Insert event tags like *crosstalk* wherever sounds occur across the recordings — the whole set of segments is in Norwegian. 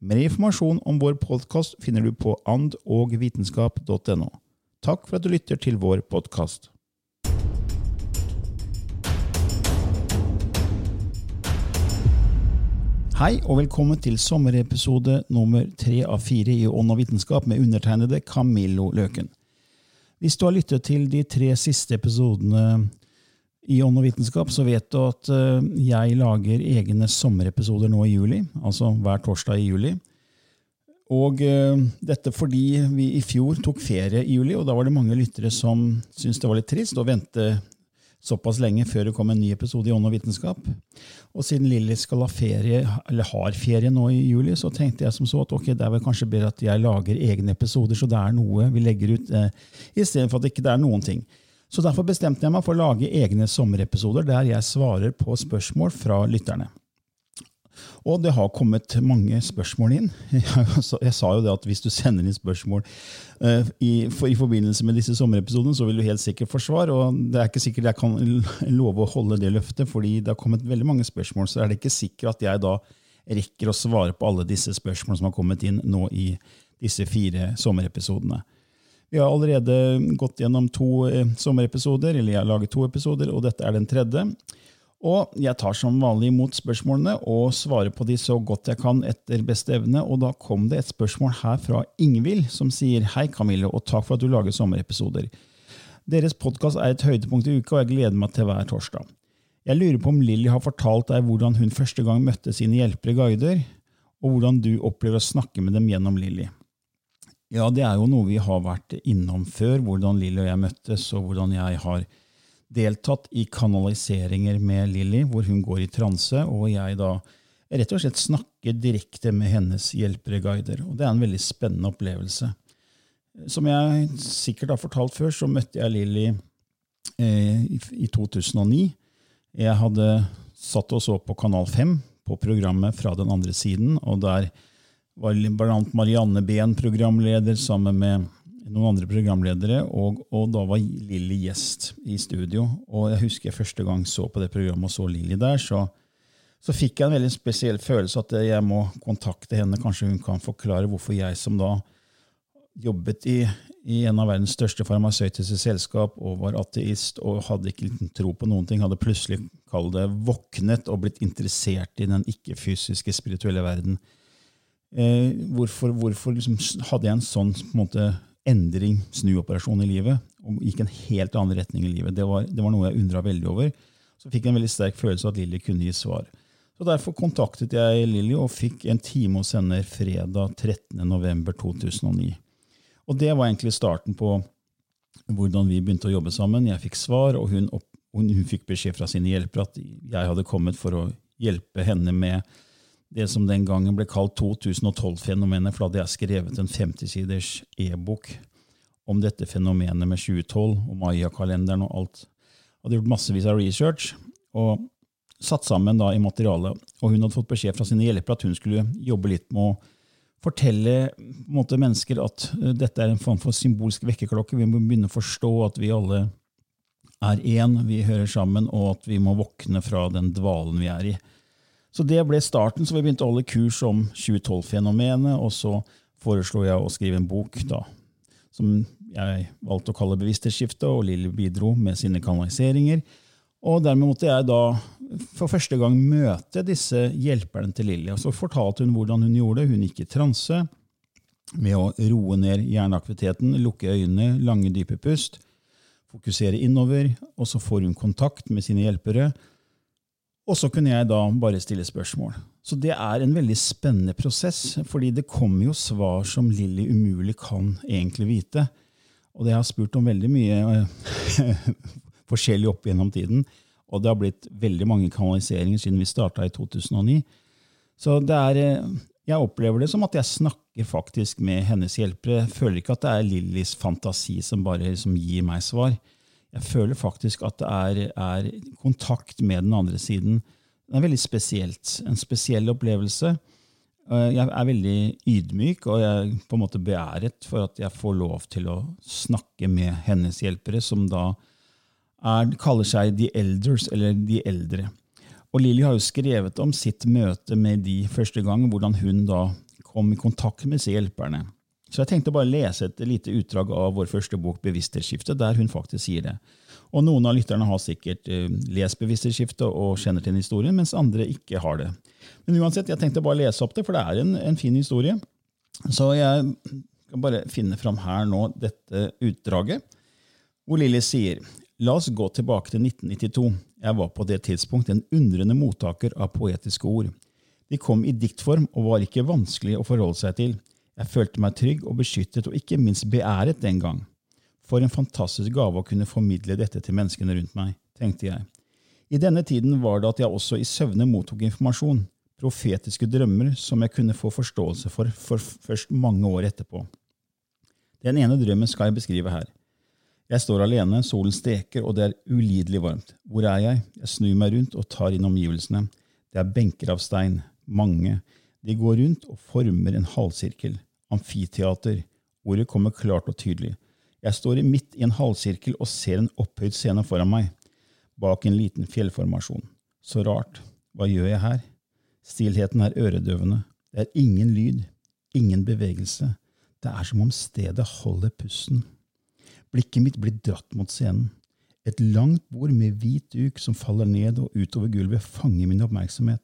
Mer informasjon om vår podkast finner du på andogvitenskap.no. Takk for at du lytter til vår podkast. Hei og velkommen til sommerepisode nummer tre av fire i Ånd og vitenskap med undertegnede Camillo Løken. Hvis du har lyttet til de tre siste episodene i Ånd og vitenskap, så vet du at eh, jeg lager egne sommerepisoder nå i juli, altså hver torsdag i juli. Og uh, dette fordi vi i fjor tok ferie i juli, og da var det mange lyttere som syntes det var litt trist å vente såpass lenge før det kom en ny episode i Ånd og vitenskap. Og siden Lilly skal ha ferie, eller har ferie nå i juli, så tenkte jeg som så at ok, det er vel kanskje bedre at jeg lager egne episoder, så det er noe vi legger ut, eh, istedenfor at det ikke er noen ting. Så derfor bestemte jeg meg for å lage egne sommerepisoder der jeg svarer på spørsmål fra lytterne. Og det har kommet mange spørsmål inn. *laughs* Jeg sa jo det at hvis du sender inn spørsmål i, i, forbindelse med disse sommerepisodene, så vil du helt sikkert få svar. Og det er ikke sikkert jeg kan *laughs* love å holde det løftet, fordi det har kommet veldig mange spørsmål. Så er det ikke sikkert at jeg da rekker å svare på alle disse spørsmålene som har kommet inn nå i disse fire sommerepisodene. Vi har allerede gått gjennom to eh, sommerepisoder, eller jeg har laget to episoder, og dette er den tredje. Og jeg tar som vanlig imot spørsmålene og svarer på de så godt jeg kan etter beste evne. Og da kom det et spørsmål her fra Ingvild, som sier hei, Camille, og takk for at du lager sommerepisoder. Deres podkast er et høydepunkt i uka, og jeg gleder meg til hver torsdag. Jeg lurer på om Lilly har fortalt deg hvordan hun første gang møtte sine hjelpere guider, og hvordan du opplever å snakke med dem gjennom Lilly. Ja, det er jo noe vi har vært innom før, hvordan Lilly og jeg møttes, og hvordan jeg har deltatt i kanaliseringer med Lilly, hvor hun går i transe, og jeg da rett og slett snakker direkte med hennes hjelpereguider. Og det er en veldig spennende opplevelse. Som jeg sikkert har fortalt før, så møtte jeg Lilly eh, i 2009. Jeg hadde satt og så på Kanal 5 på programmet Fra den andre siden, og der var bl.a. Marianne Behn programleder sammen med noen andre programledere, og, og da var Lilly gjest i studio. Og jeg husker jeg første gang så på det programmet og så Lilly der, så, så fikk jeg en veldig spesiell følelse at jeg må kontakte henne. Kanskje hun kan forklare hvorfor jeg som da jobbet i, i en av verdens største farmasøytiske selskap og var ateist og hadde ikke liten tro på noen ting, hadde plutselig kall det, våknet og blitt interessert i den ikke-fysiske, spirituelle verden. Eh, hvorfor, hvorfor liksom hadde jeg en sånn en måte, endring, snuoperasjon i livet, og gikk en helt annen retning i livet. Det var, det var noe jeg undra veldig over. Så fikk jeg en veldig sterk følelse av at Lilly kunne gi svar. Så Derfor kontaktet jeg Lilly og fikk en time hos henne fredag 13.11.2009. Og det var egentlig starten på hvordan vi begynte å jobbe sammen. Jeg fikk svar, og hun, opp, hun, hun fikk beskjed fra sine hjelpere at jeg hadde kommet for å hjelpe henne med det som den gangen ble kalt 2012-fenomenet, for da hadde jeg skrevet en 50-siders e-bok om dette fenomenet med 2012 og Maya-kalenderen og alt. Hadde gjort massevis av research og satt sammen da i materialet. Og hun hadde fått beskjed fra sine hjelpere at hun skulle jobbe litt med å fortelle måte, mennesker at uh, dette er en form for symbolsk vekkerklokke. Vi må begynne å forstå at vi alle er én, vi hører sammen, og at vi må våkne fra den dvalen vi er i. Så det ble starten, så vi begynte å holde kurs om 2012-fenomenet, og så foreslo jeg å skrive en bok da, som jeg valgte å kalle Bevissthetsskiftet, og Lilly bidro med sine kanaliseringer. Og dermed måtte jeg da for første gang møte disse hjelperne til Lilly. Og så fortalte hun hvordan hun gjorde det. Hun gikk i transe med å roe ned hjerneaktiviteten, lukke øynene, lange, dype pust, fokusere innover, og så får hun kontakt med sine hjelpere. Og så kunne jeg da bare stille spørsmål. Så det er en veldig spennende prosess, fordi det kommer jo svar som Lilly umulig kan egentlig vite. Og det har jeg spurt om veldig mye eh, *laughs* forskjellig opp gjennom tiden. Og det har blitt veldig mange kanaliseringer siden vi starta i 2009. Så det er, eh, jeg opplever det som at jeg snakker faktisk med hennes hjelpere. Jeg føler ikke at det er Lillys fantasi som bare liksom gir meg svar. Jeg føler faktisk at det er, er, kontakt med den andre siden. Det er veldig spesielt. En spesiell opplevelse. Eh, jeg er veldig ydmyk, og jeg er på en måte beæret for at jeg får lov til å snakke med hennes hjelpere, som da er, kaller seg The Elders, eller De eldre. Og Lilly har jo skrevet om sitt møte med de første gang, hvordan hun da kom i kontakt med disse hjelperne. Så jeg tenkte bare lese et lite utdrag av vår første bok, 'Bevissthetsskiftet', der hun faktisk sier det. Og noen av lytterne har sikkert uh, lest 'Bevissthetsskiftet' og kjenner til den historien, mens andre ikke har det. Men uansett, jeg tenkte bare å lese opp det, for det er en, en fin historie. Så jeg skal bare finne fram her nå dette utdraget, hvor Lilly sier La oss gå tilbake til 1992. Jeg var på det tidspunkt en undrende mottaker av poetiske ord. De kom i diktform og var ikke vanskelig å forholde seg til. Jeg følte meg trygg og beskyttet og ikke minst beæret den gang. For en fantastisk gave å kunne formidle dette til menneskene rundt meg, tenkte jeg. I denne tiden var det at jeg også i søvne mottok informasjon, profetiske drømmer som jeg kunne få forståelse for, for først mange år etterpå. Den ene drømmen skal jeg beskrive her. Jeg står alene, solen steker, og det er ulidelig varmt. Hvor er jeg? Jeg snur meg rundt og tar inn omgivelsene. Det er benker av stein, mange. De går rundt og former en halvsirkel. Amfiteater. Ordet kommer klart og tydelig. Jeg står midt i en halvsirkel og ser en opphøyd scene foran meg, bak en liten fjellformasjon. Så rart. Hva gjør jeg her? Stillheten er øredøvende. Det er ingen lyd, ingen bevegelse. Det er som om stedet holder pusten. Blikket mitt blir dratt mot scenen. Et langt bord med hvit duk som faller ned og utover gulvet, fanger min oppmerksomhet.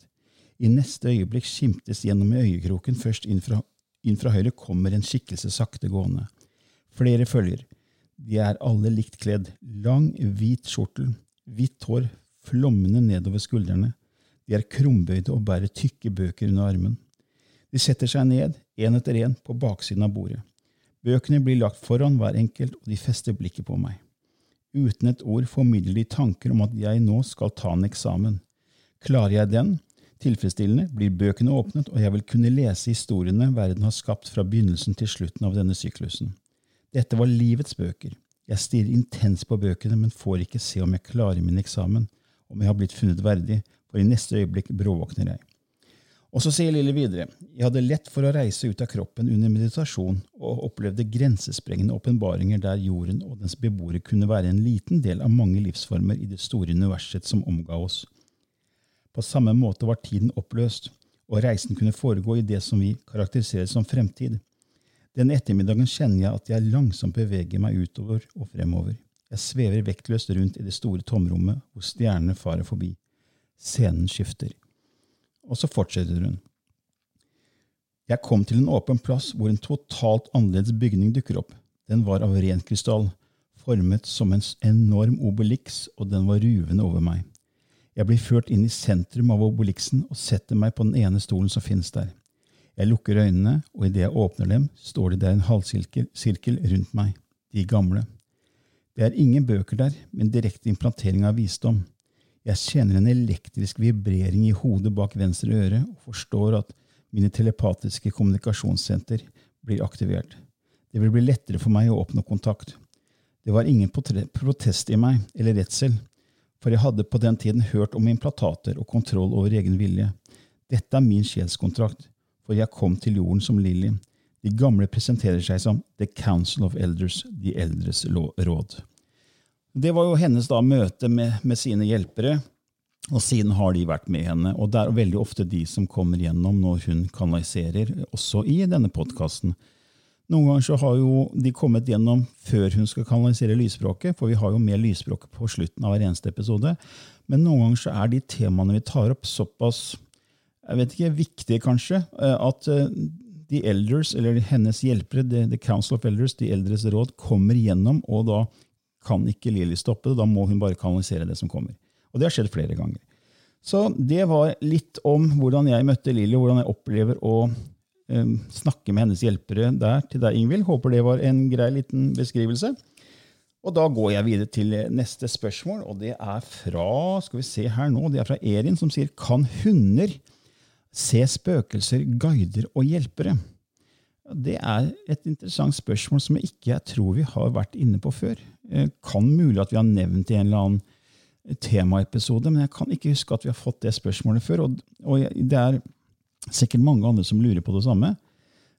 I neste øyeblikk skimtes gjennom øyekroken først inn fra inn fra høyre kommer en skikkelse sakte gående. Flere følger. De er alle likt kledd. Lang, hvit skjortel, hvitt hår flommende nedover skuldrene. De er krumbøyde og bærer tykke bøker under armen. De setter seg ned, én etter én, på baksiden av bordet. Bøkene blir lagt foran hver enkelt, og de fester blikket på meg. Uten et ord formidler de tanker om at jeg nå skal ta en eksamen. Klarer jeg den, tilfredsstillende, blir bøkene åpnet, og jeg vil kunne lese historiene verden har skapt fra begynnelsen til slutten av denne syklusen. Dette var livets bøker. Jeg stirrer intenst på bøkene, men får ikke se om jeg klarer min eksamen, om jeg har blitt funnet verdig, for i neste øyeblikk bråvåkner jeg. Og så sier Lille videre, jeg hadde lett for å reise ut av kroppen under meditasjon og opplevde grensesprengende åpenbaringer der jorden og dens beboere kunne være en liten del av mange livsformer i det store universet som omga oss. På samme måte var tiden oppløst, og reisen kunne foregå i det som vi karakteriserer som fremtid. Den ettermiddagen kjenner jeg at jeg langsomt beveger meg utover og fremover. Jeg svever vektløst rundt i det store tomrommet hvor stjernene farer forbi. Scenen skifter. Og så fortsetter hun. Jeg kom til en åpen plass hvor en totalt annerledes bygning dukker opp. Den var av ren krystall, formet som en enorm obelix, og den var ruvende over meg. Jeg blir ført inn i sentrum av obeliksen og setter meg på den ene stolen som finnes der. Jeg lukker øynene, og idet jeg åpner dem, står det der en halvsirkel rundt meg, de gamle. Det er ingen bøker der, men direkte implantering av visdom. Jeg kjenner en elektrisk vibrering i hodet bak venstre øre og forstår at mine telepatiske kommunikasjonssenter blir aktivert. Det vil bli lettere for meg å oppnå kontakt. Det var ingen protest i meg, eller redsel, for jeg hadde på den tiden hørt om implantater og kontroll over egen vilje. Dette er min sjelskontrakt, for jeg kom til jorden som Lilly. De gamle presenterer seg som The Council of Elders, de eldres råd. Det var jo hennes da møte med, med, sine hjelpere, og siden har de vært med henne. Og det er veldig ofte de som kommer gjennom når hun kanaliserer, også i denne podkasten. Noen ganger så har jo de kommet gjennom før hun skal kanalisere lysspråket, for vi har jo mer lysspråk på slutten av hver eneste episode. Men noen ganger så er de temaene vi tar opp, såpass jeg vet ikke, viktige, kanskje, eh, at eh, de elders, eller hennes hjelpere, the, Council of Elders, de eldres råd, kommer gjennom, og da kan ikke Lilly stoppe det. Da må hun bare kanalisere det som kommer. Og det har skjedd flere ganger. Så det var litt om hvordan jeg møtte Lilly, hvordan jeg opplever å snakke med hennes hjelpere der til deg, Ingvild. Håper det var en grei liten beskrivelse. Og da går jeg videre til neste spørsmål, og det er fra skal vi se her nå, det er fra Erin, som sier kan hunder se spøkelser, guider og hjelpere? Det er et interessant spørsmål som jeg ikke jeg tror vi har vært inne på før. Eh, kan mulig at vi har nevnt i en eller annen temaepisode, men jeg kan ikke huske at vi har fått det spørsmålet før. Og, og det er sikkert mange andre som lurer på det samme.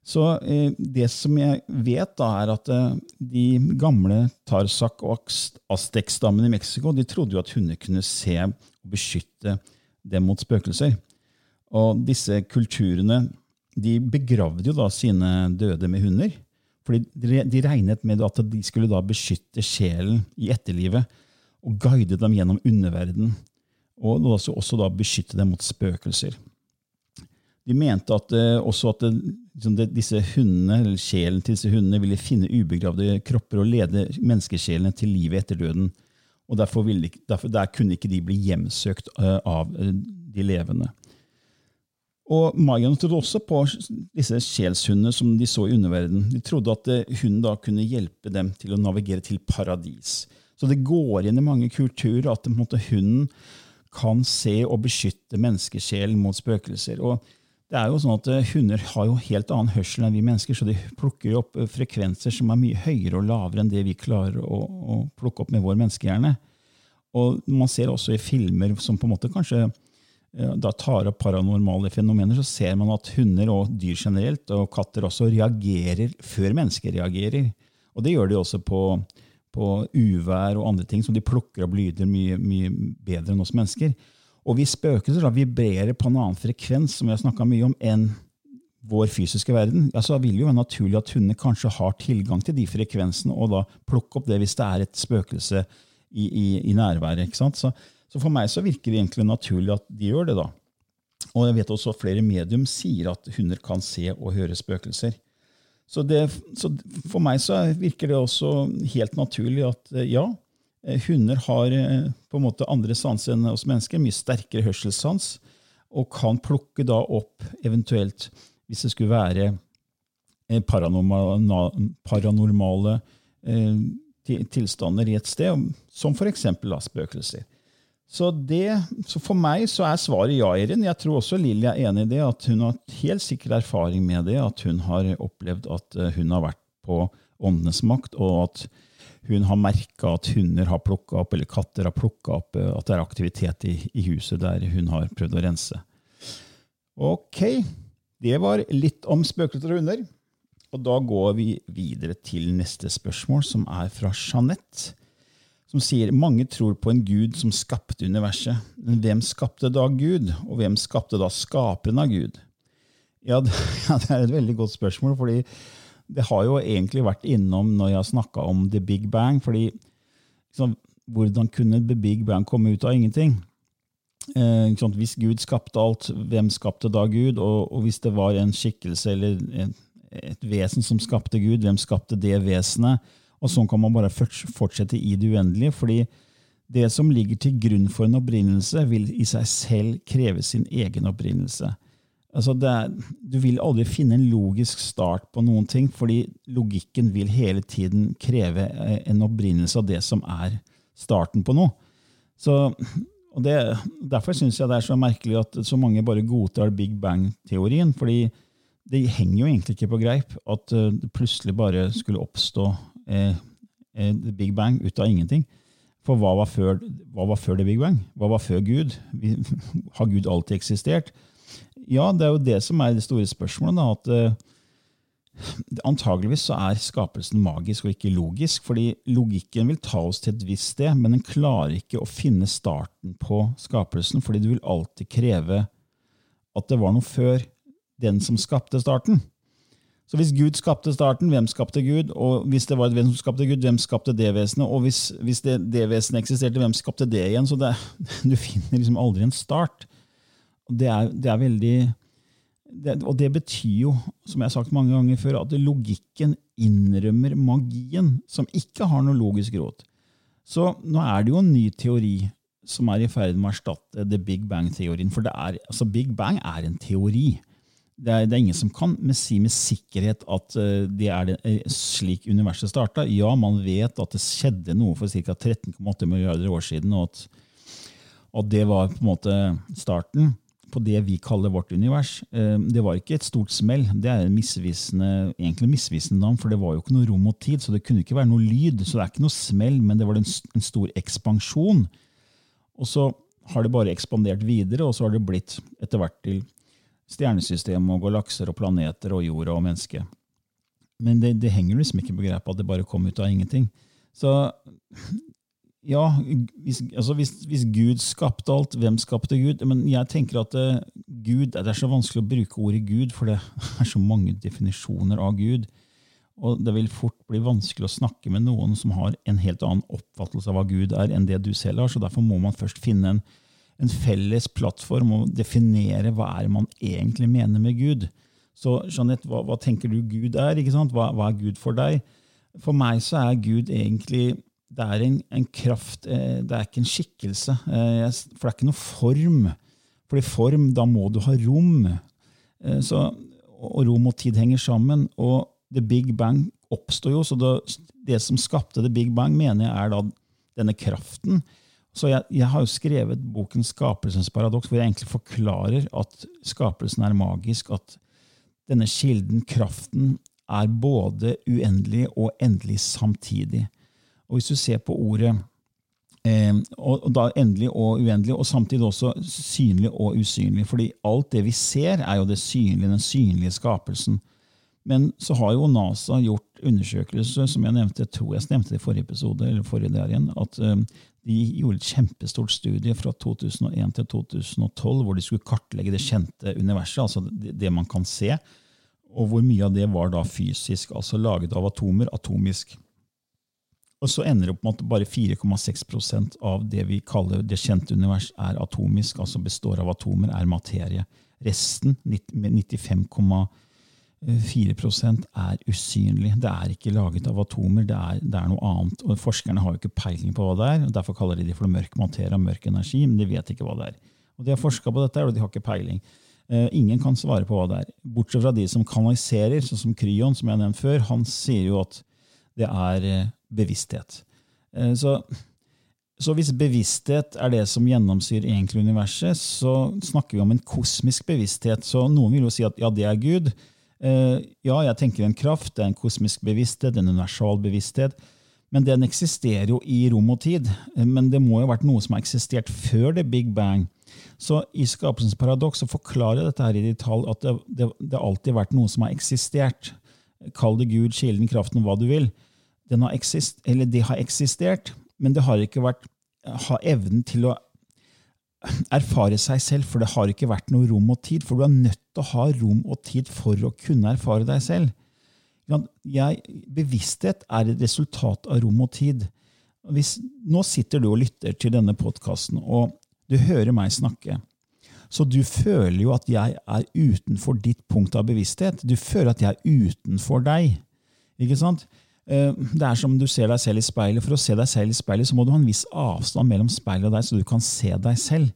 Så eh, det som jeg vet, da, er at eh, de gamle Tarsak- og Astex-stammene i Mexico de trodde jo at hunder kunne se og beskytte dem mot spøkelser. Og disse kulturene de begravde jo da sine døde med hunder. Fordi de regnet med at de skulle da beskytte sjelen i etterlivet og guide dem gjennom underverden. Og også da beskytte dem mot spøkelser. De mente at, eh, også at det, liksom disse hundene, eller sjelen til disse hundene ville finne ubegravde kropper og lede menneskesjelene til livet etter døden. Og derfor, ville, derfor Der kunne ikke de bli hjemsøkt uh, av de levende. Og Mayaene trodde også på disse sjelshundene som de så i underverdenen. De trodde at eh, hunden da kunne hjelpe dem til å navigere til paradis. Så det går igjen i mange kulturer at måte, hunden kan se og beskytte menneskesjelen mot spøkelser. Og det er jo sånn at eh, Hunder har jo helt annen hørsel enn vi mennesker, så de plukker jo opp eh, frekvenser som er mye høyere og lavere enn det vi klarer å, å plukke opp med vår menneskehjerne. Og Man ser også i filmer som på en måte kanskje da tar opp paranormale fenomener, så ser man at hunder og dyr generelt, og katter også, reagerer før mennesker reagerer. Og det gjør de også på, på uvær og andre ting, som de plukker opp lyder mye, mye bedre enn oss mennesker. Og vi spøkelser vibrerer på en annen frekvens som vi har snakka mye om, enn vår fysiske verden. Ja, så vil det være naturlig at hundene kanskje har tilgang til de frekvensene, og da plukke opp det hvis det er et spøkelse i, i, i nærværet. ikke sant? Så så for meg så virker det egentlig naturlig at de gjør det. da. Og jeg vet også at flere medium sier at hunder kan se og høre spøkelser. Så, det, så for meg så virker det også helt naturlig at eh, ja, hunder har eh, på en måte andre sans enn oss mennesker, mye sterkere hørselssans, og kan plukke da opp eventuelt, hvis det skulle være paranormale, paranormale tilstander i et sted, som f.eks. spøkelser. Så, det, så, for meg så er svaret ja, Erin. Jeg tror også Lilly er enig i det. At hun har helt sikker erfaring med det. At hun har opplevd at eh, hun har vært på åndenes makt, og at hun har merka at hunder har plukka opp, eller katter har plukka opp, eh, at det er aktivitet i, i, huset der hun har prøvd å rense. Ok, det var litt om spøkelser og hunder. Og da går vi videre til neste spørsmål, som er fra Jeanette som sier mange tror på en gud som skapte universet. Men hvem skapte da Gud, og hvem skapte da skaperen av Gud? Ja, det, *laughs* ja, det er et veldig godt spørsmål, fordi det har jo egentlig vært innom når jeg har snakka om The Big Bang. fordi liksom, Hvordan kunne The Big Bang komme ut av ingenting? Eh, hvis Gud skapte alt, hvem skapte da Gud? Og, og hvis det var en skikkelse eller et, et vesen som skapte Gud, hvem skapte det vesenet? Og sånn kan man bare fortsette i det uendelige. fordi det som ligger til grunn for en opprinnelse, vil i seg selv kreve sin egen opprinnelse. Altså er, du vil aldri finne en logisk start på noen ting, fordi logikken vil hele tiden kreve eh, en opprinnelse av det som er starten på noe. Så, Og det, Derfor syns jeg det er så merkelig at så mange bare godtar Big Bang-teorien. fordi det henger jo egentlig ikke på greip at uh, det plutselig bare skulle oppstå eh, eh, Big Bang ut av ingenting. For hva var, før, hva var før det Big Bang? Hva var før Gud? Vi, *laughs* har Gud alltid eksistert? Ja, det er jo det som er det store spørsmålet. Da, at uh, Antageligvis så er skapelsen magisk og ikke logisk, fordi logikken vil ta oss til et visst sted, men den klarer ikke å finne starten på skapelsen, fordi du vil alltid kreve at det var noe før den som skapte starten. Så hvis Gud skapte starten, hvem skapte Gud? Og hvis det var et vesen som skapte Gud, hvem skapte det vesenet? Og hvis, hvis det, det vesenet eksisterte, hvem skapte det igjen? Så det, *laughs* du finner liksom aldri en start. Det er, det er veldig det, og det betyr jo, som jeg har sagt mange ganger før, at logikken innrømmer magien, som ikke har noe logisk råd. Så nå er det jo en ny teori som er i ferd med å erstatte the big bang-teorien. For er, altså big bang er en teori. Det er, det er, ingen som kan si med sikkerhet at uh, det er det, uh, slik universet starta. Ja, man vet at det skjedde noe for ca. 13,8 milliarder år siden, og at, at det var på en måte starten på det vi kaller vårt univers. Eh, det var ikke et stort smell. Det er misvisende, egentlig misvisende navn, for det var jo ikke noe rom og tid, så det kunne ikke være noe lyd. Så det er ikke noe smell, men det var en stor ekspansjon. Og så har det bare ekspandert videre, og så har det blitt etter hvert til stjernesystem og galakser og planeter og jorda og mennesket. Men det, det henger liksom ikke på grepet at det bare kom ut av ingenting. Så ja, hvis, altså hvis, hvis, Gud skapte alt, hvem skapte Gud? Men jeg tenker at uh, Gud, Det er så vanskelig å bruke ordet Gud, for det *laughs* er så mange definisjoner av Gud. Og det vil fort bli vanskelig å snakke med noen som har en helt annen oppfattelse av hva Gud er, enn det du selv har. Så derfor må man først finne en, en felles plattform og definere hva er man egentlig mener med Gud. Så Jeanette, hva, hva tenker du Gud er? Hva, hva er Gud for deg? For meg så er Gud egentlig det er en, en, kraft, eh, det er ikke en skikkelse. Eh, for det er ikke noe form. For i form, da må du ha rom. Eh, så, og rom og tid henger sammen. Og The Big Bang oppstår jo, så det, det, som skapte The Big Bang, mener jeg er da denne kraften. Så jeg, jeg har jo skrevet boken 'Skapelsens paradoks', hvor jeg egentlig forklarer at skapelsen er magisk. At denne kilden, kraften, er både uendelig og endelig samtidig. Og hvis du ser på ordet eh, og, da endelig og uendelig, og samtidig også synlig og usynlig. fordi alt det vi ser, er jo det synlige, den synlige skapelsen. Men så har jo NASA gjort undersøkelser, som jeg nevnte jeg tror jeg nevnte det i forrige episode, eller forrige der igjen, at um, de gjorde et kjempestort studie fra 2001 til 2012 hvor de skulle kartlegge det kjente universet, altså det, det man kan se, og hvor mye av det var da fysisk, altså laget av atomer, atomisk. Og så ender det opp med at bare 4,6% av det vi kaller det kjente univers, er atomisk, altså består av atomer, er materie. Resten, 95,4% er usynlig. Det er ikke laget av atomer, det er, det er, noe annet. Og Forskerne har jo ikke peiling på hva det er, og derfor kaller de det for mørk materie og mørk energi, men de vet ikke hva det er. Og De har forska på dette, og de har ikke peiling. Uh, ingen kan svare på hva det er. Bortsett fra de som kanaliserer, sånn som Kryon, som jeg har nevnt før. Han sier jo at det er uh, bevissthet. Eh, så, så, hvis bevissthet er det som gjennomsyrer egentlig universet, så snakker vi om en kosmisk bevissthet. Så noen vil jo si at ja, det er Gud. Eh, ja, jeg tenker en kraft, det er en kosmisk bevissthet, en universal bevissthet. Men den eksisterer jo i rom og tid. Eh, men det må jo ha vært noe som har eksistert før det Big Bang. Så i Skapelsens paradoks så forklarer dette her i detalj at det, det, det alltid har vært noe som har eksistert. Kall det Gud, kilden, kraften, hva du vil har eksist, det har eksistert, men det har ikke vært ha evnen til å erfare seg selv, for det har ikke vært noe rom og tid. For du er nødt til å ha rom og tid for å kunne erfare deg selv. Jeg, bevissthet er et resultat av rom og tid. Hvis, nå sitter du og lytter til denne podkasten, og du hører meg snakke. Så du føler jo at jeg er utenfor ditt punkt av bevissthet. Du føler at jeg er utenfor deg. Ikke sant? Eh, det er som du ser deg selv i speilet. For å se deg selv i speilet så må du ha en viss avstand mellom speilet og deg, så du kan se deg selv.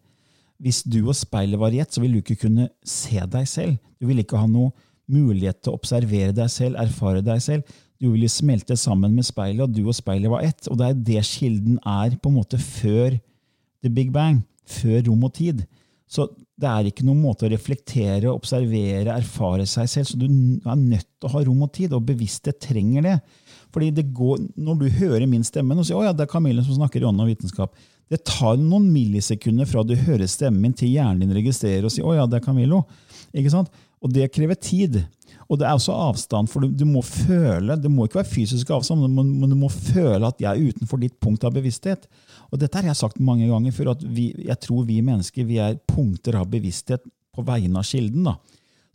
Hvis du og speilet var i ett, så vil du ikke kunne se deg selv. Du vil ikke ha noe mulighet til å observere deg selv, erfare deg selv. Du vil smelte sammen med speilet, og du og speilet var ett. Og det er det kilden er på en måte før the big bang. før rom og tid. Så det er ikke noen måte å reflektere, observere, erfare seg selv. Så du er nødt til å ha rom og tid, og bevissthet trenger det. Fordi det går, Når du hører min stemme og sier å ja, det er Camille som snakker i ånd og vitenskap, det tar noen millisekunder fra du hører stemmen min til hjernen din registrerer og sier å ja, det er Camillo. Ikke sant? Og det krever tid. Og det er også avstand, for du, du, må føle Det må ikke være fysisk avstand, men du må føle at jeg er utenfor ditt punkt av bevissthet. Og dette har jeg sagt mange ganger før, at vi, jeg tror vi mennesker vi er punkter av bevissthet på vegne av kilden. da.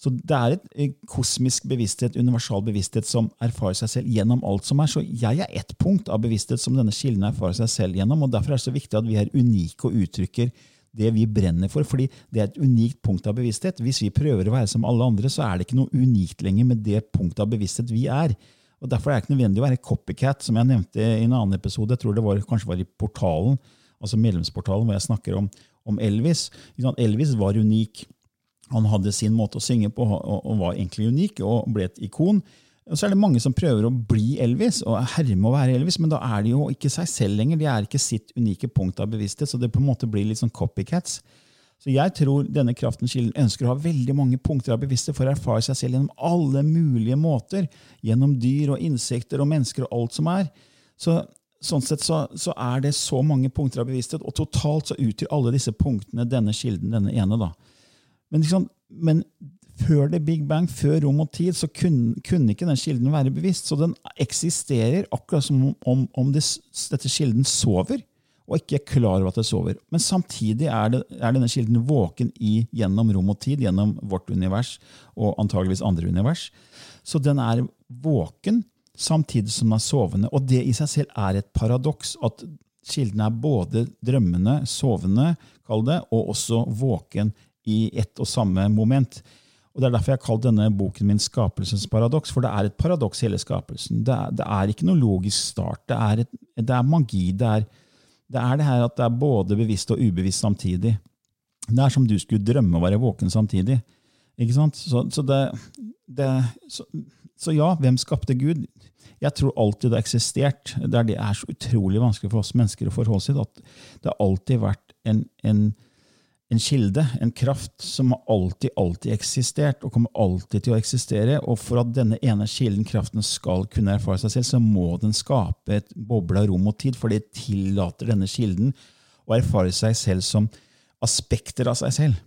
Så det er et kosmisk bevissthet, universal bevissthet, som erfarer seg selv gjennom alt som er. Så jeg er ett punkt av bevissthet som denne kilden erfarer seg selv gjennom. og Derfor er det så viktig at vi er unike og uttrykker det vi brenner for, fordi det er et unikt punkt av bevissthet. Hvis vi prøver å være som alle andre, så er det ikke noe unikt lenger med det punktet av bevissthet vi er. Og Derfor er det ikke nødvendig å være copycat, som jeg nevnte i en annen episode. Jeg tror det var, kanskje var i portalen, altså medlemsportalen, hvor jeg snakker om, om Elvis. Elvis var unik. Han hadde sin måte å synge på og, var egentlig unik og ble et ikon. Og så er det mange som prøver å bli Elvis og herme å være Elvis, men da er de jo ikke seg selv lenger. De er ikke sitt unike punkt av bevissthet, så det på en måte blir litt sånn copycats. Så jeg tror denne kraftens kilden ønsker å ha veldig mange punkter av bevissthet for å erfare seg selv gjennom alle mulige måter. Gjennom dyr og insekter og mennesker og alt som er. Så, sånn sett så, så, er det så mange punkter av bevissthet, og totalt så utgjør alle disse punktene denne kilden, denne ene. da. Men, liksom, men før det Big Bang, før rom og tid, så kunne, kunne, ikke den kilden være bevisst. Så den eksisterer akkurat som om, om det, dette kilden sover, og ikke er klar over at det sover. Men samtidig er, det, er, denne kilden våken i, gjennom rom og tid, gjennom vårt univers og antageligvis andre univers. Så den er våken samtidig som den er sovende. Og det i seg selv er et paradoks. At kilden er både drømmende, sovende, kall det, og også våken i ett og samme moment. Og Det er derfor jeg har kalt denne boken min 'Skapelsens paradoks', for det er et paradoks, hele skapelsen. Det er, det er, ikke noe logisk start. Det er, et, det er magi. Det er, det er, det her at det er både bevisst og ubevisst samtidig. Det er som du skulle drømme å være våken samtidig. Ikke sant? Så, så, så, så ja, hvem skapte Gud? Jeg tror alltid det har eksistert. Det er, så utrolig vanskelig for oss mennesker å forholde seg til. At det har alltid vært en, en en kilde, en kraft, som har alltid, alltid eksistert og kommer alltid til å eksistere. Og for at denne ene kilden, kraften, skal kunne erfare seg selv, så må den skape et boble av rom og tid, for det tillater denne kilden å erfare seg selv som aspekter av seg selv.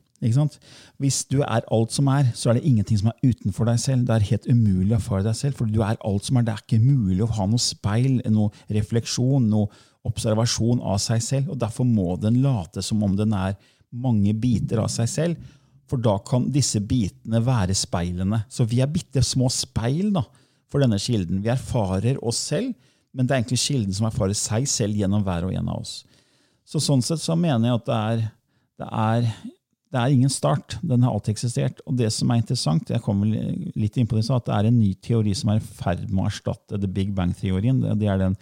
Hvis du er alt som er, så er det ingenting som er utenfor deg selv. Det er helt umulig å erfare deg selv, for du er alt som er. Det er ikke mulig å ha noe speil, noe refleksjon, noe observasjon av seg selv. og Derfor må den late som om den er mange biter av seg selv. For da kan disse bitene være speilene. Så vi er bitte små speil da, for denne kilden. Vi erfarer oss selv, men det er egentlig kilden som erfarer seg selv gjennom hver og en av oss. Så Sånn sett så mener jeg at det er, det er, det er ingen start. Den har alltid eksistert. Og det som er interessant, jeg kommer litt inn på det, at det er en ny teori som er i ferd med å erstatte the Big Bang-teorien. Det er den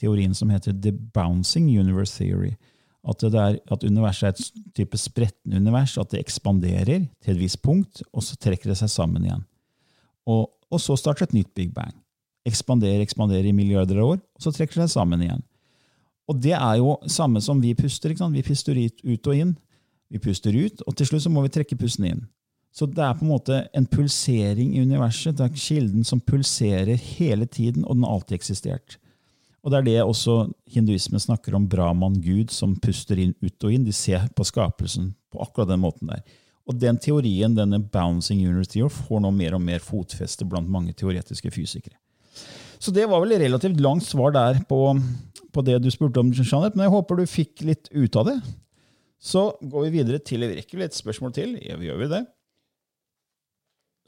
teorien som heter the Bouncing Universe Theory. At, er, at, universet er et type spretten univers, at det ekspanderer til et visst punkt, og så trekker det seg sammen igjen. Og, og så starter et nytt big bang. Ekspanderer, ekspanderer i milliarder av år, og så trekker det seg sammen igjen. Og det er jo samme som vi puster. Vi puster ut og inn. Vi puster ut, og til slutt så må vi trekke pusten inn. Så det er på en måte en pulsering i universet. Det er kilden som pulserer hele tiden, og den har alltid eksistert. Og det er det også hinduismen snakker om Brahman-gud, som puster inn, ut og inn. De ser på skapelsen på akkurat den måten der. Og den teorien, denne bouncing unity, får nå mer og mer fotfeste blant mange teoretiske fysikere. Så det var vel relativt langt svar der på, på det du spurte om, Jeanette, men jeg håper du fikk litt ut av det. Så går vi videre til Vi rekker et spørsmål til. Ja, vi gjør vi det.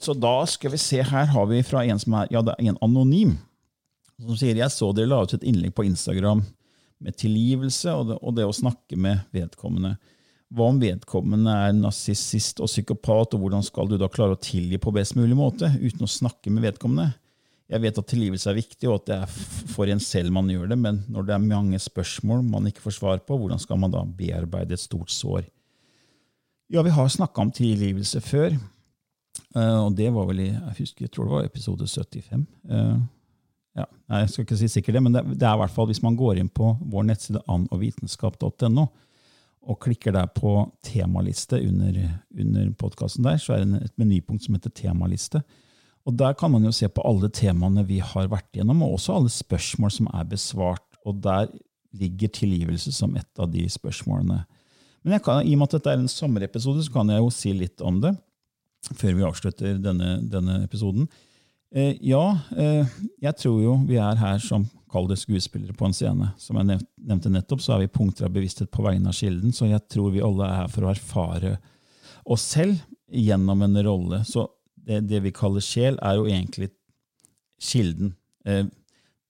Så da skal vi se, her har vi fra en som er, ja, det er en anonym som sier jeg så dere la ut et innlegg på Instagram med tilgivelse og det, og det å snakke med vedkommende. Hva om vedkommende er narsissist og psykopat, og hvordan skal du da klare å tilgi på best mulig måte uten å snakke med vedkommende? Jeg vet at tilgivelse er viktig, og at det er for en selv man gjør det, men når det er mange spørsmål man ikke får svar på, hvordan skal man da bearbeide et stort sår? Ja, vi har snakka om tilgivelse før, eh, og det var vel i jeg husker, jeg tror det var episode 75. Ja, jeg skal ikke si sikkert det, men det, det er i hvert fall hvis man går inn på vår nettside annovitenskap.no, og klikker der på temaliste under, under podkasten der, så er det et menypunkt som heter temaliste. Og Der kan man jo se på alle temaene vi har vært gjennom, og også alle spørsmål som er besvart. Og der ligger tilgivelse som et av de spørsmålene. Men kan, i og med at dette er en sommerepisode, så kan jeg jo si litt om det før vi avslutter denne, denne episoden. Eh, ja, eh, jeg tror jo vi er her som kall skuespillere på en scene. Som jeg nevnte nettopp, så er vi punkter av bevissthet på vegne av kilden. Så jeg tror vi alle er her for å erfare oss selv gjennom en rolle. Så det, det, vi kaller sjel, er jo egentlig kilden. Eh,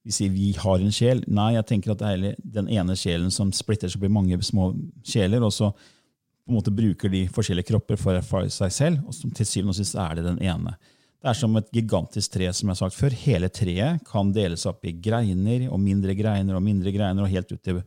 vi sier vi har en sjel. Nei, jeg tenker at det er den ene sjelen som splitter seg opp mange små sjeler, og så på en måte bruker de forskjellige kropper for å erfare seg selv, og som til syvende og sist er det den ene. Det er som et gigantisk tre, som jeg har sagt før. Hele treet kan deles opp i greiner og mindre greiner og mindre greiner, og helt ut til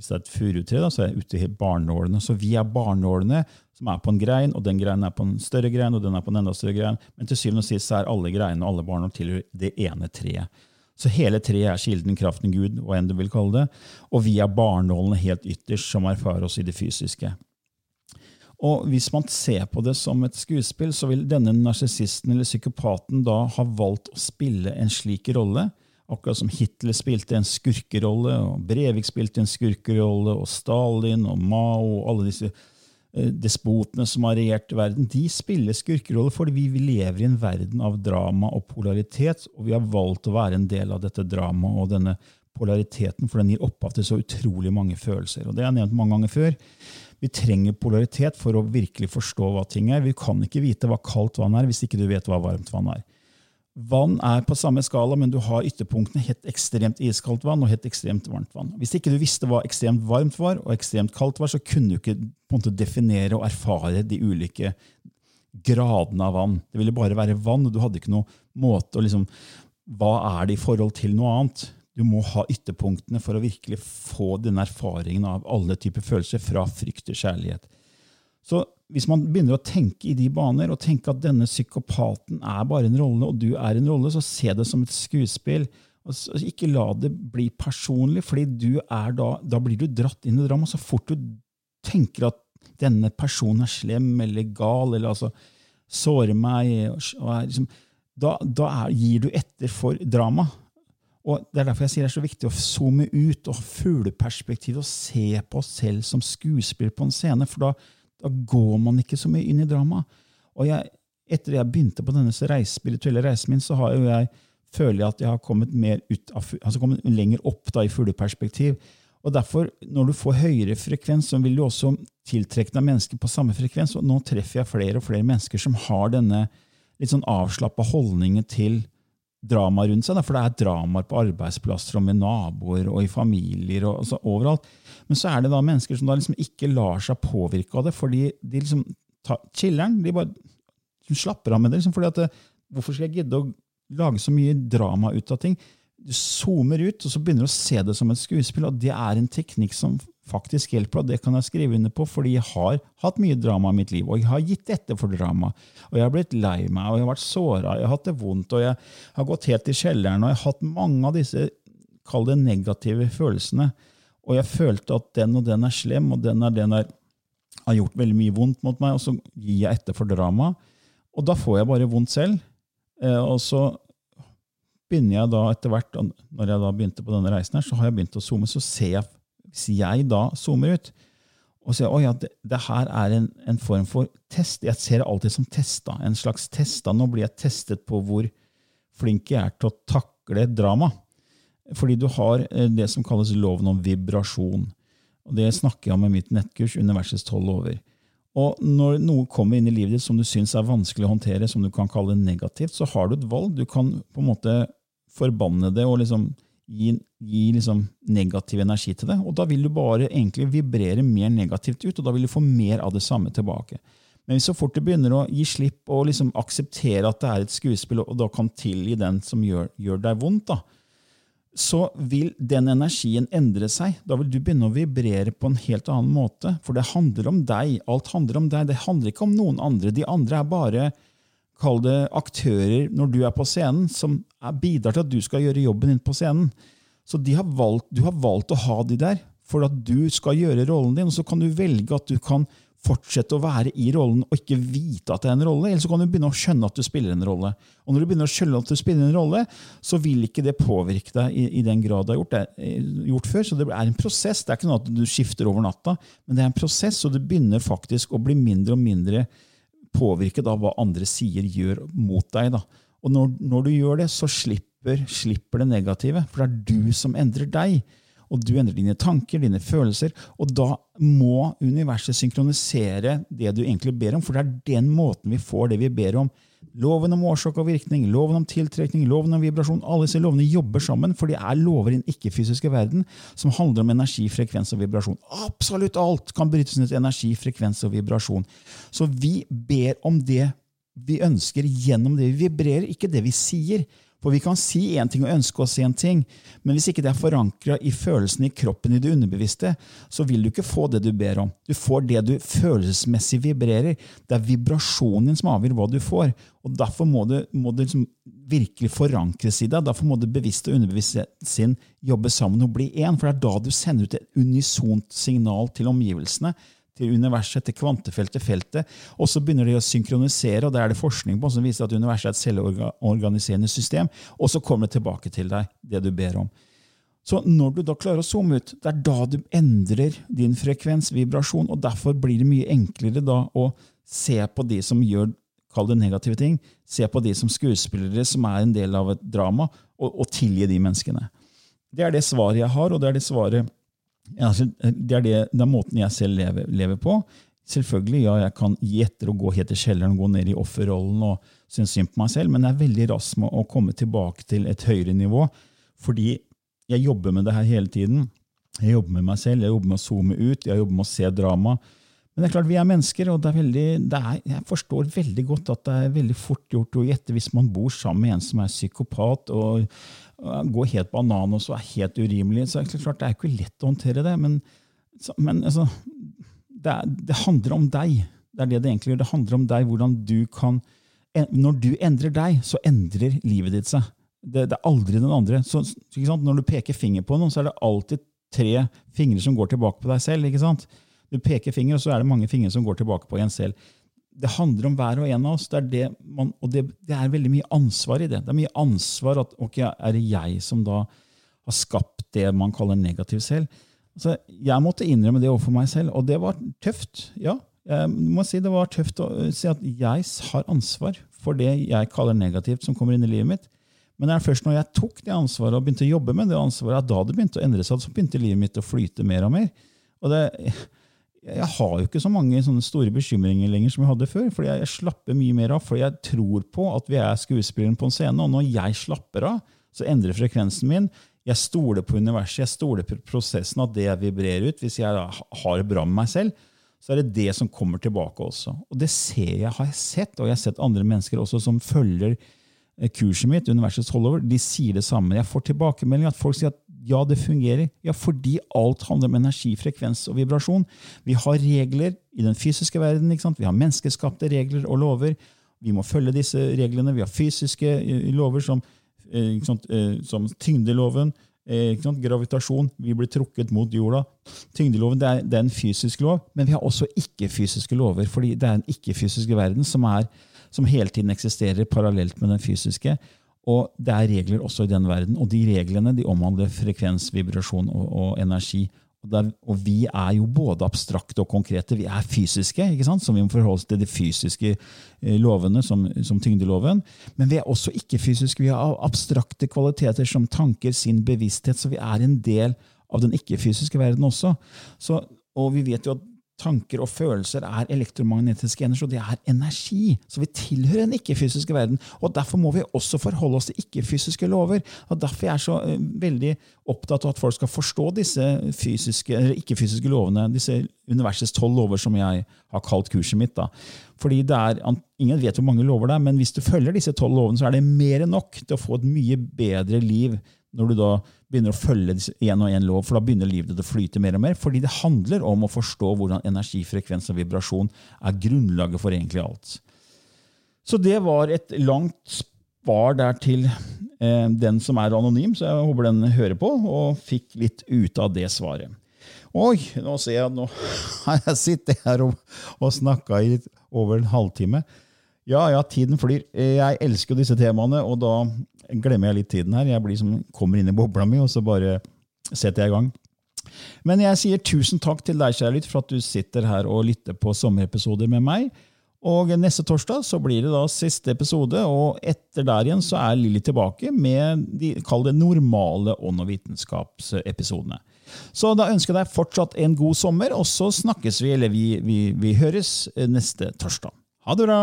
hvis det er et furutre, så er det ute i barnålene. Så vi er barnålene som er på en grein, og den greinen er på en større grein, og den er på en enda større grein. Men til syvende og sist er alle greinene og alle barnål tilhører det ene treet. Så hele treet er kilden, kraften, Gud, hva enn du vil kalle det. Og vi er barnålene helt ytterst, som erfarer oss i det fysiske. Og Hvis man ser på det som et skuespill, så vil denne narsissisten eller psykopaten da ha valgt å spille en slik rolle Akkurat som Hitler spilte en skurkerolle, og Brevik spilte en skurkerolle, og Stalin og Mao og alle disse eh, despotene som har regjert verden, de spiller skurkeroller fordi vi lever i en verden av drama og polaritet, og vi har valgt å være en del av dette dramaet og denne polariteten, for den gir opphav til så utrolig mange følelser. Og Det har jeg nevnt mange ganger før. Vi trenger polaritet for å virkelig forstå hva ting er. Vi kan ikke vite hva kaldt vann er, hvis ikke du vet hva varmt vann er. Vann er på samme skala, men du har ytterpunktene helt ekstremt iskaldt vann og helt ekstremt varmt vann. Hvis ikke du visste hva ekstremt varmt var og ekstremt kaldt var, så kunne du ikke måte definere og erfare de ulike gradene av vann. Det ville bare være vann, og du hadde ikke noe måte å liksom Hva er det i forhold til noe annet? Du må ha ytterpunktene for å virkelig få den erfaringen av alle typer følelser, fra frykt til kjærlighet. Så hvis man begynner å tenke i de baner, og tenke at denne psykopaten er bare en rolle, og du er en rolle, så se det som et skuespill. Altså, ikke la det bli personlig, fordi da, da blir du dratt inn i drama. Så fort du tenker at denne personen er slem eller gal, eller altså sårer meg og er liksom, Da, da er, gir du etter for drama. Og Det er derfor jeg sier det er så viktig å zoome ut og ha fugleperspektiv og se på oss selv som skuespiller på en scene. for da da går man ikke så mye inn i drama. Og etter jeg begynte på denne reis, spirituelle reisen min, så har jo jeg føler jeg at jeg har kommet, ut altså kommet lenger opp da, i fugleperspektiv. Og derfor, når du får høyere frekvens, så vil du også tiltrekke deg mennesker på samme frekvens. Og nå treffer jeg flere og flere mennesker som har denne litt sånn avslappa holdningen til drama rundt seg. For det er dramaer på arbeidsplasser og med naboer og i familier og altså, overalt. Men så er det da mennesker som da liksom ikke lar seg påvirke av det, fordi de liksom tar, chiller'n. De bare de slapper av med det. Liksom, fordi at, eh, Hvorfor skal jeg gidde å lage så mye drama ut av ting? Du zoomer ut, og så begynner du å se det som et skuespill. og Det er en teknikk som faktisk hjelper, og det kan jeg skrive under på, fordi jeg har hatt mye drama i mitt liv, og jeg har gitt etter for drama. Og jeg har blitt lei meg, og jeg har vært såra, jeg har hatt det vondt, og jeg har gått helt i kjelleren, og jeg har hatt mange av disse kall det negative følelsene og jeg følte at den og den er slem, og den og den er, har gjort veldig mye vondt mot meg, og så gir jeg etter for drama. Og da får jeg bare vondt selv. Eh, og så begynner jeg da etter hvert, når jeg da begynte på denne reisen, her, så har jeg begynt å zoome. Så ser jeg, hvis jeg da zoomer ut og sier at ja, det, det, her er en, en, form for test Jeg ser det alltid som test. En slags test. Nå blir jeg testet på hvor flink jeg er til å takle drama. Fordi du har eh, det som kalles loven om vibrasjon. Og Det snakker jeg om i mitt nettkurs, Universets tolv lover. Og Når noe kommer inn i livet ditt som du syns er vanskelig å håndtere, som du kan kalle negativt, så har du et valg. Du kan på en måte forbanne det og liksom gi, gi liksom negativ energi til det. Og da vil du bare egentlig vibrere mer negativt ut, og da vil du få mer av det samme tilbake. Men så fort du begynner å gi slipp og liksom akseptere at det er et skuespill, og da kan tilgi den som gjør, gjør deg vondt, da, så vil den energien endre seg. Da vil du begynne å vibrere på en helt annen måte. For det handler om deg. Alt handler om deg. Det handler ikke om noen andre. De andre er bare kall det aktører når du er på scenen, som bidrar til at du skal gjøre jobben din på scenen. Så har valgt, du har valgt å ha de der for at du skal gjøre rollen din. og Så kan du velge at du kan fortsette å være i rollen og ikke vite at det er en rolle, eller så kan du begynne å skjønne at du spiller en rolle. Og når du begynner å skjønne at du spiller en rolle, så vil ikke det påvirke deg i, i den grad det har gjort, det, gjort, før. Så det er en prosess. Det er ikke noe at du skifter over natta, men det er en prosess, og du begynner faktisk å bli mindre og mindre påvirket av hva andre sier, gjør mot deg. Da. Og når, når du gjør det, så slipper, slipper det negative, for det er du som endrer deg og du endrer dine tanker, dine følelser, og da må universet synkronisere det du egentlig ber om, for det er den måten vi får det vi ber om. Loven om årsak og virkning, loven om tiltrekning, loven om vibrasjon, alle disse lovene jobber sammen, for de er lover i den ikke-fysiske verden som handler om energi, frekvens og vibrasjon. Absolutt alt kan brytes ned til energi, frekvens og vibrasjon. Så vi ber om det vi ønsker gjennom det vi vibrerer, ikke det vi sier. For vi kan si én ting og ønske oss én ting, men hvis ikke det er forankra i følelsen i kroppen, i det underbevisste, så vil du ikke få det du ber om. Du får det du følelsesmessig vibrerer. Det er vibrasjonen din som avgjør hva du får. Og Derfor må det, må det liksom virkelig forankres i deg. Derfor må det bevisste og underbevisste sin jobbe sammen og bli én. For det er da du sender ut et unisont signal til omgivelsene til universet, til kvantefeltet, feltet, og så begynner de å synkronisere, og det er det forskning på som viser at universet er et selvorganiserende system, og så kommer det tilbake til deg, det du ber om. Så når du da klarer å zoome ut, det er da du endrer din frekvens, vibrasjon, og derfor blir det mye enklere da å se på de som gjør kall det negative ting, se på de som skuespillere som er en del av et drama, og, og tilgi de menneskene. Det er det svaret jeg har, og det er det svaret Altså, det, er det, det, er måten jeg selv lever, lever, på. Selvfølgelig, ja, jeg kan gi etter og gå helt til kjelleren, gå ned i offerrollen og synes synd på meg selv, men jeg er veldig rask med å komme tilbake til et høyere nivå, fordi jeg jobber med det her hele tiden. Jeg jobber med meg selv, jeg jobber med å zoome ut, jeg jobber med å se drama. Men det er klart, vi er mennesker, og er veldig, er, jeg forstår veldig godt at det er veldig fort gjort å gjette hvis man bor sammen med en som er psykopat og går helt bananas og er helt urimelig. så Det er klart det er ikke lett å håndtere det, men, men altså, det, er, det, handler om deg. Det er det det egentlig gjør. Det handler om deg, hvordan du kan Når du endrer deg, så endrer livet ditt seg. Det, det er aldri den andre. Så, Når du peker finger på noen, så er det alltid tre fingre som går tilbake på deg selv. ikke sant? Du peker finger, og så er det mange fingre som går tilbake på en selv det handler om hver og en av oss. Det det man, og det, det, er veldig mye ansvar i det. Det er mye ansvar at ok, er det jeg som da har skapt det man kaller negativ selv? Altså, jeg måtte innrømme det overfor meg selv, og det var tøft. ja. Jeg må si Det var tøft å si at jeg har ansvar for det jeg kaller negativt, som kommer inn i livet mitt. Men det er først når jeg tok det ansvaret og begynte å jobbe med det ansvaret, at da det begynte å endre seg, så begynte livet mitt å flyte mer og mer. Og det, jeg har jo ikke så mange sånne store bekymringer lenger som jeg hadde før. fordi jeg, slapper mye mer av, for jeg tror på at vi er skuespilleren på en scene. Og når jeg slapper av, så endrer frekvensen min. Jeg stoler på universet, jeg stoler på prosessen, at det jeg vibrerer ut. Hvis jeg har det bra med meg selv, så er det det som kommer tilbake også. Og det ser jeg, har jeg sett, og jeg har sett andre mennesker også som følger eh, kurset mitt, Universets holdover, de sier det samme. Jeg får tilbakemelding at folk sier at ja, det fungerer. Ja, fordi alt handler om energi, frekvens og vibrasjon. Vi har regler i den fysiske verden. sant? Vi har menneskeskapte regler og lover. Vi må følge disse reglene. Vi har fysiske eh, lover som, eh, eh, som tyngdeloven. Gravitasjon. Vi blir trukket mot jorda. Tyngdeloven det er, det er en fysisk lov, men vi har også ikke-fysiske lover. fordi det er en ikke-fysisk verden som, er, som hele tiden eksisterer parallelt med den fysiske. Og det er regler også i den verden, og de reglene de omhandler frekvens, vibrasjon og, og energi. Og, der, og, vi er jo både abstrakte og konkrete. Vi er fysiske, ikke sant? så vi må forholde oss til de fysiske eh, lovene, som, som tyngdeloven. Men vi er også ikke-fysiske. Vi har abstrakte kvaliteter som tanker, sin bevissthet. Så vi er en del av den ikke-fysiske verden også. Så, og vi vet jo at tanker og følelser er elektromagnetiske energi, og det er energi. Så vi tilhører den ikke-fysiske verden. og Derfor må vi også forholde oss til ikke-fysiske lover. og Derfor er jeg så uh, veldig opptatt av at folk skal forstå disse ikke-fysiske lovene, disse universets tolv lover, som jeg har kalt kurset mitt. Da. Fordi det er, Ingen vet hvor mange lover det er, men hvis du følger disse tolv lovene, så er det mer enn nok til å få et mye bedre liv når du da begynner å følge én og én lov, for da begynner livet ditt å flyte mer og mer. Fordi det handler om å forstå hvordan energi, frekvens og vibrasjon er grunnlaget for egentlig alt. Så det var et langt spar der til eh, den som er anonym, så jeg håper den hører på, og fikk litt ut av det svaret. Oi, nå ser jeg Nå *laughs* har jeg sittet her og, og snakka i over en halvtime. Ja, ja, tiden flyr. Jeg elsker disse temaene, og da glemmer jeg litt tiden her. Jeg blir som, kommer inn i bobla mi, og så bare setter jeg i gang. Men jeg sier tusen takk til deg, kjære lytt, for at du sitter her og lytter på sommerepisoder med meg. Og neste torsdag så blir det da siste episode, og etter der igjen så er Lilly tilbake med de kall det normale ånd- og vitenskapsepisodene. Så da ønsker jeg deg fortsatt en god sommer, og så snakkes vi, eller vi, vi, vi høres neste torsdag. Ha det bra!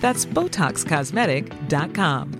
That's BotoxCosmetic.com.